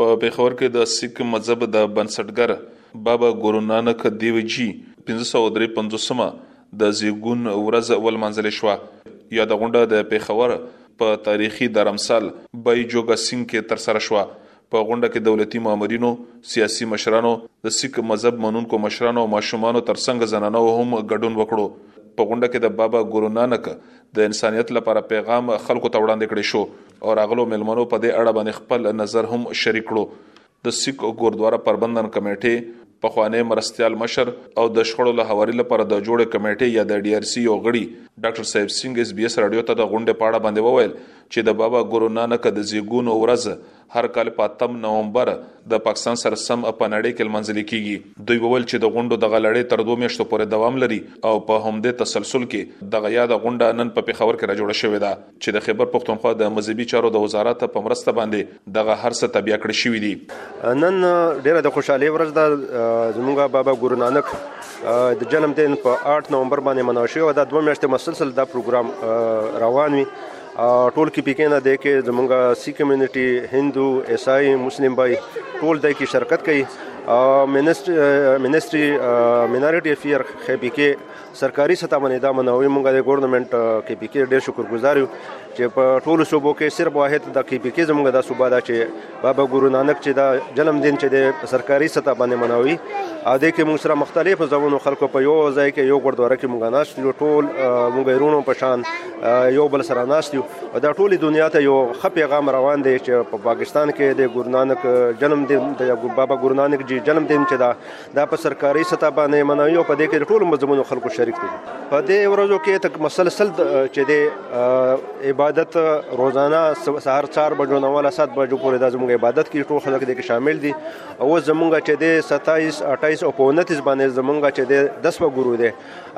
په پېښور کې د سیک مذهب د بنسټګر بابا ګورو نانک دیو جي پنځه سوه او درې پنځوسمه د زېږون ورځ ولمانځل شوه. یاده غونډه د پېښور په تاریخي دارمسال بای جوګا سینګ کې ترسره شوه. په غونډه کې دولتي مامورینو، سیاسي مشرانو، د سیک مذهب منونکو مشرانو او ماشومانو ترڅنګ زنانو هم ګډون وکړو. په غونډه کې د بابا ګورو نانک د انسانیت لپاره پیغام خلکو ته وړاندې کړی شو او راغلو ملمنو په دې اړه باندې خپل نظر هم شریک کړو د سیک ګوردواره پربندن کمیټې په خوانې مرستيال مشر او د شخړو له هواري لپاره د جوړې کمیټې یا د ډي ار سي یو غړي ډاکټر صاحب سنگ اس بي اس رادیو ته د غونډې پاړه باندې وویل چې د بابا ګورو نانک د زیګونو ورځ هر کال په اتم نومبر د پاکستان سره سم په نړۍ کې لمانځل کیږي دوی وویل چې د غونډو دغه لړۍ تر دوه میاشتو پورې دوام لري او په همدې تسلسل کې دغه یاده غونډه نن په پېښور کې راجوړه شوې ده چې د خیبر پښتونخوا د مذهبي چارو د وزارت په مرسته باندې دغه هر څه تبیا کړی شوي دي نن ډیره د خوشحالۍ ورځ ده زموږ بابا ګورو نانک د جنم دین په 8 نومبر باندې مناو شوی او دا دوه میاشتې مسلسل دا پروګرام روان وي ټول کې پکې نه دی کې زمونږ سی کمیونټي هندو عیسائی مسلم بای ټول دای کې شرکت کوي منسټري مینارټي افیر کې پکې سرکاري سطح باندې دا منوي مونږ د ګورنمنت کې پکې ډېر شکر گزار یو چې په ټولو صوبو کې صرف واحد د کې پکې زمونږ د صوبه دا چې بابا ګورو نانک چې دا جنم دین چې د سرکاري سطح باندې مناوي ا دې کې موږ سره مختلف ځوانو خلکو په یو ځای کې یو ګردواره کې موږ ناست یو ټول موږ ایرونو په شان یو بل سره ناست یو دا ټول دنیا ته یو خ پیغام روان دی چې په پاکستان کې د ګورو نانک جنم دین د بابا ګورو نانک جی جنم دین چې دا دا په سرکاري سطح باندې منوي او په دې کې د ټولو مذهبونو خلکو شریک دي په دې ورځو کې تک مسلسل چې د عبادت روزانه سهار 4 بجو نه ولا 7 بجو پورې د زموږ عبادت کې ټول خلک دې کې شامل دي او زموږ چې د 27 28 او 29 باندې زموږ چې د 10 ګورو دي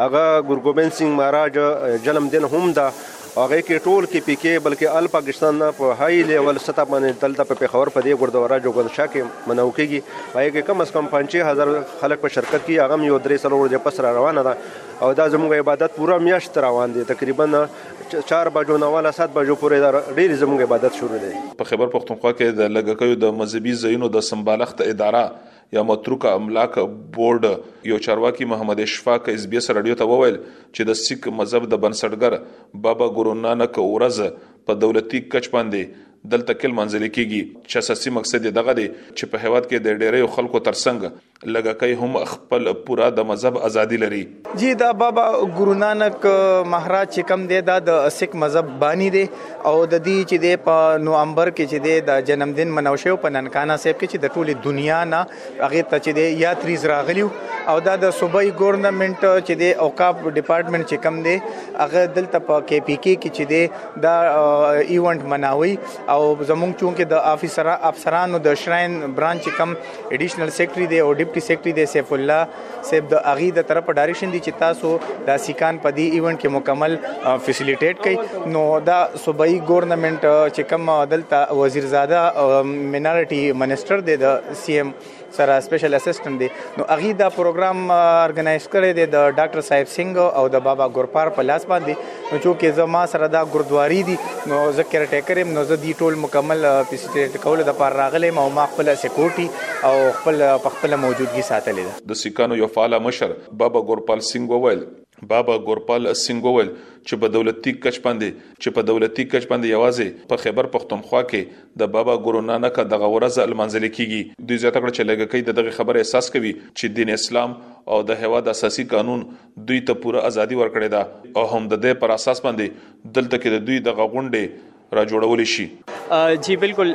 هغه ګورګوبند سنگ مہاراج جنم دن هم دا هغه کې ټول کې پی کې بلکې ال پاکستان نه په های لیول سطح باندې دلته په پیښور په دې ګردوارا جوګلشا کې منو کېږي پای کې کم از کم 5000 خلک په شرکت کې هغه یو درې سره ورځې پس را روانه ده او دا زموږ عبادت پوره میاشت روان دي تقریبا 4 بجو نه والا 7 بجو پورې ډېر زموږ عبادت شروع دي په خیبر پښتونخوا کې د لږکیو د مذهبي ځایونو د سمبالښت اداره یا متروک املاک بورډ یو چارواکي محمد اشفاق اس بي اس رادیو ته وویل چې د سیک مذهب د بنسټګر بابا ګورو نانک اورز په دولتي کچ باندې دلته کل منځل کیږي چې اساسي مقصد دغه دی چې په هیواد کې د ډیری خلکو ترڅنګ لګکې هم خپل پورا د مذهب ازادي لري جی دا بابا ګورونانک مهراج چې کم دی دا د سک مذهب بانی دی او د دې چې دی په نوامبر کې چې دی د جنمدن مناو شو په ننکانا صاحب کې چې د ټوله دنیا نه هغه ته چې دی یا تریز راغلی او دا د صوبایي ګورنمنت چې دی اوقاف ډپارټمنټ چې کم دی هغه دلته په کې پی کې کې چې دی دا ایونت مناوي او زمونږ چونکه د افسر افسرانو د شراین برانچ کم اډیشنل سیکریټری دی او ډیپټي سیکریټری دی سیف الله صاحب د اغي د طرف ډایریکشن دي چې تاسو د سیکان په دې ایونت کې مکمل فیسیلیټیټ کړئ نو دا صوبایي ګورنمنت چې کوم دلته وزیرزاده مینارټي منسٹر دی د سی ایم سره سپیشل اسسټنټ دی نو اغي دا پروګرام ارګنایز کړی دی د ډاکټر صاحب سنگ او د بابا ګورپار په لاس باندې نو چونکې زه ما سره دا ګردواري دي نو زه کیرټیکر یم نو زه دی ټول مکمل پیسیټیټ کول د پار راغلی او ما خپل سکیورټي او خپل په خپل موجودګي ساتلې ده د سکانو یو فعال مشر بابا ګورپال سنگ وویل بابا ګورپال سنګ وویل چې په دولتي کچ باندې چې په دولتي کچ باندې یوازې په خیبر پښتونخوا کې د بابا ګورو نانک دغه ورځ المنځل کیږي دوی زیاته کړه چې لګکۍ د دغه خبره احساس کوي چې دین اسلام او د هوا د اساسي قانون دوی ته پوره ازادي ورکړې ده او هم د دې پر اساس باندې دلته کې د دوی دغه غونډې را جوړول شي جی بالکل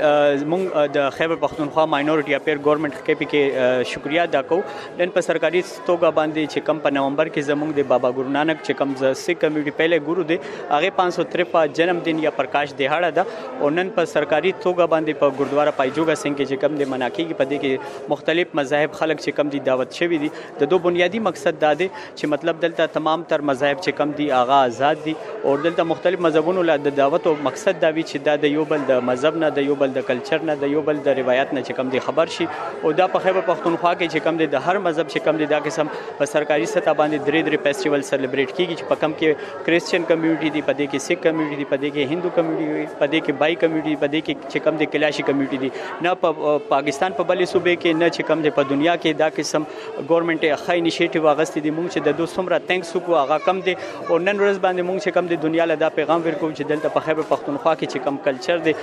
مونږ د خیبر پښتونخوا ماینورټي اپیر ګورنمنت کې پی کې شکریا ادا کوو نن په سرکاري توګه باندې چې کم په نومبر کې زمونږ د بابا ګورو نانک چې کم ز سې کمیټي پهله ګورو دی هغه 553 جنم دن یا پرکاش دهاړه ده او نن په سرکاري توګه باندې په ګردوارا پایجوګا سنگ کې چې کم د مناکي کې پدې کې مختلف مذاهب خلک چې کم دي دعوت شوی دي د دوه بنیادی مقصد دا دی چې مطلب دلته تمام تر مذاهب چې کم دي هغه آزاد دي او دلته مختلف مذهبونو له د دعوت او مقصد دا وی چې دا د یو بل د مذهب نه د یو بل د کلچر نه د یو بل د روایت نه چې کم دي خبر شي او دا په خیبر پښتونخوا کې چې کم دي د هر مذهب چې کم دي دا قسم په سرکاري سطح باندې درې درې فیسټیوال سلیبریټ کیږي چې په کم کې کریسچین کمیونټي دي په دې کې سیک کمیونټي دي په دې کې هندو کمیونټي دي په دې کې بای کمیونټي دي په دې کې چې کم د کلاشي کمیټي دي نه په پاکستان په بلې صوبې کې نه چې کم د په دنیا کې دا قسم ګورنمنت ښه انیشیټیو واغستې دي مونږ چې د دوه څومره تانکس وکړو هغه کم دي او نن ورځ باندې مونږ چې کم د دنیا له دا پیغام ورکو چې دلته په خیبر پښتونخوا کې چې کم کلچر دي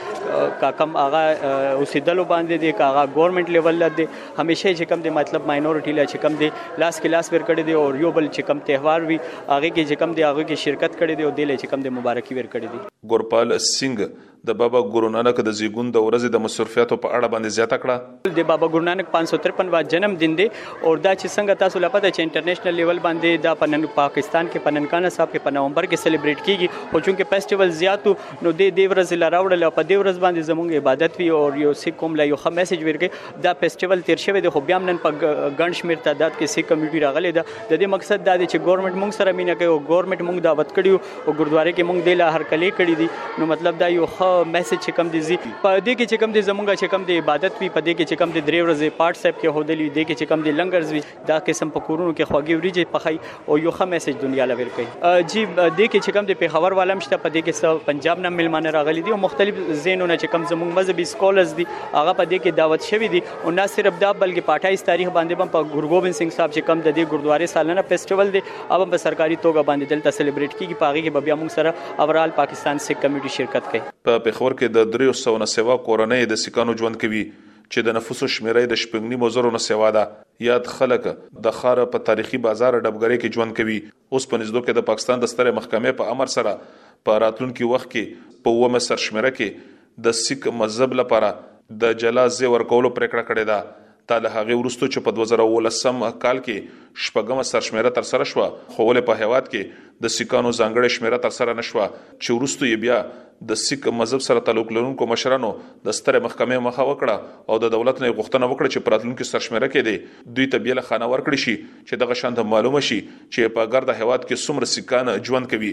کا کم هغه اوسېدلو باندې دي کا هغه ګورنمنت لیول لا دي همیشه چې کم د مطلب ماینورټي لا چې کم دي لاس کې لاس ور کړی دي او یو بل چې کم تهوار وي هغه کې چې کم دي هغه کې شرکت کړی دي او دلته چې کم د مبارکي ور کړی دي ګورپال سنگ د بابا ګورونانک د زیږون د ورځې د مصروفیاتو په اړه باندې زیاته کړه. د بابا ګورونانک 553 وا جنم دین دی او دا چې څنګه تاسو لا پته چې انټرنیشنل لیول باندې دا په نن پاکستان کې په ننکانه صاحب کې په نومبر کې سلیبریټ کیږي خو چونکه فیسټیوال زیاتو نو د دې ورځ لا راوړل په دې ورځ باندې زموږ عبادت وی او یو سیک کوم لا یو خه میسج ورکړي دا فیسټیوال تیر شوی دی خو بیا نن په ګڼ شمیر تعداد کې سیک کمیټي راغلي ده د دې مقصد دا دی چې ګورنمنت موږ سره مینه کوي او ګورنمنت موږ دعوت کړیو په ګردواره کې موږ د له هر کلی کړی دي نو مطلب دا یو ښه میسج چې کم دي زی په دې کې چې کم دي زمونږ چې کم دي عبادت وي په دې کې چې کم دي درې ورځې پارت صاحب کې هودلی دي کې چې کم دي لنګرز وي دا قسم په کورونو کې خوږی وریجې پخای او یو ښه میسج دنیا لور کوي جی دې کې چې کم دي پیښور والم شته په دې کې سب پنجاب نه ملمانه راغلي دي او مختلف زینونه چې کم زمونږ مذهبي سکولرز دي هغه په دې کې دعوت شوی دي او نه صرف دا بلکې پاټایس تاریخ باندې په ګورګوبند سنگ صاحب چې کم د دې ګردواره سالانه فیسټیوال دی او په سرکاري توګه باندې دلته سلیبریټ کیږي په هغه کې به بیا موږ سره اورال پاکستان سیک کمیټي شرکت کوي په پېښور کې د دریو سوو نه سوا کورنۍ د سیکانو ژوند کوي چې د نفوسو شمېره یې د شپږ نیمو زرو نه سوا ده. یاد خلک د ښار په تاریخي بازار ډبګرۍ کې ژوند کوي. اوسپنیزدو کې د پاکستان د سترې محکمې په امر سره په راتلونکي وخت کې په اوومه سرشمېره کې د سیک مذهب لپاره د جلا ځای ورکولو پرېکړه کړې ده. دا له هغې وروسته چې په دوه زره او اوولسم کال کې شپږمه سرشمېره ترسره شوه، خو ولې په هېواد کې د سیکانو ځانګړې شمېره ترسره نه شوه چې وروسته یې بیا د سیک مذهب سره تعلق لرونکو مشرانو د سترې محکمې مخه وکړه او د دولت نه یې غوښتنه وکړه چې په راتلونکې سرشمېره کې دې دوی ته بېله خانه ورکړې شي چې دغه شان معلومه شي چې په ګرده هېواد کې څومره سیکان ژوند کوي.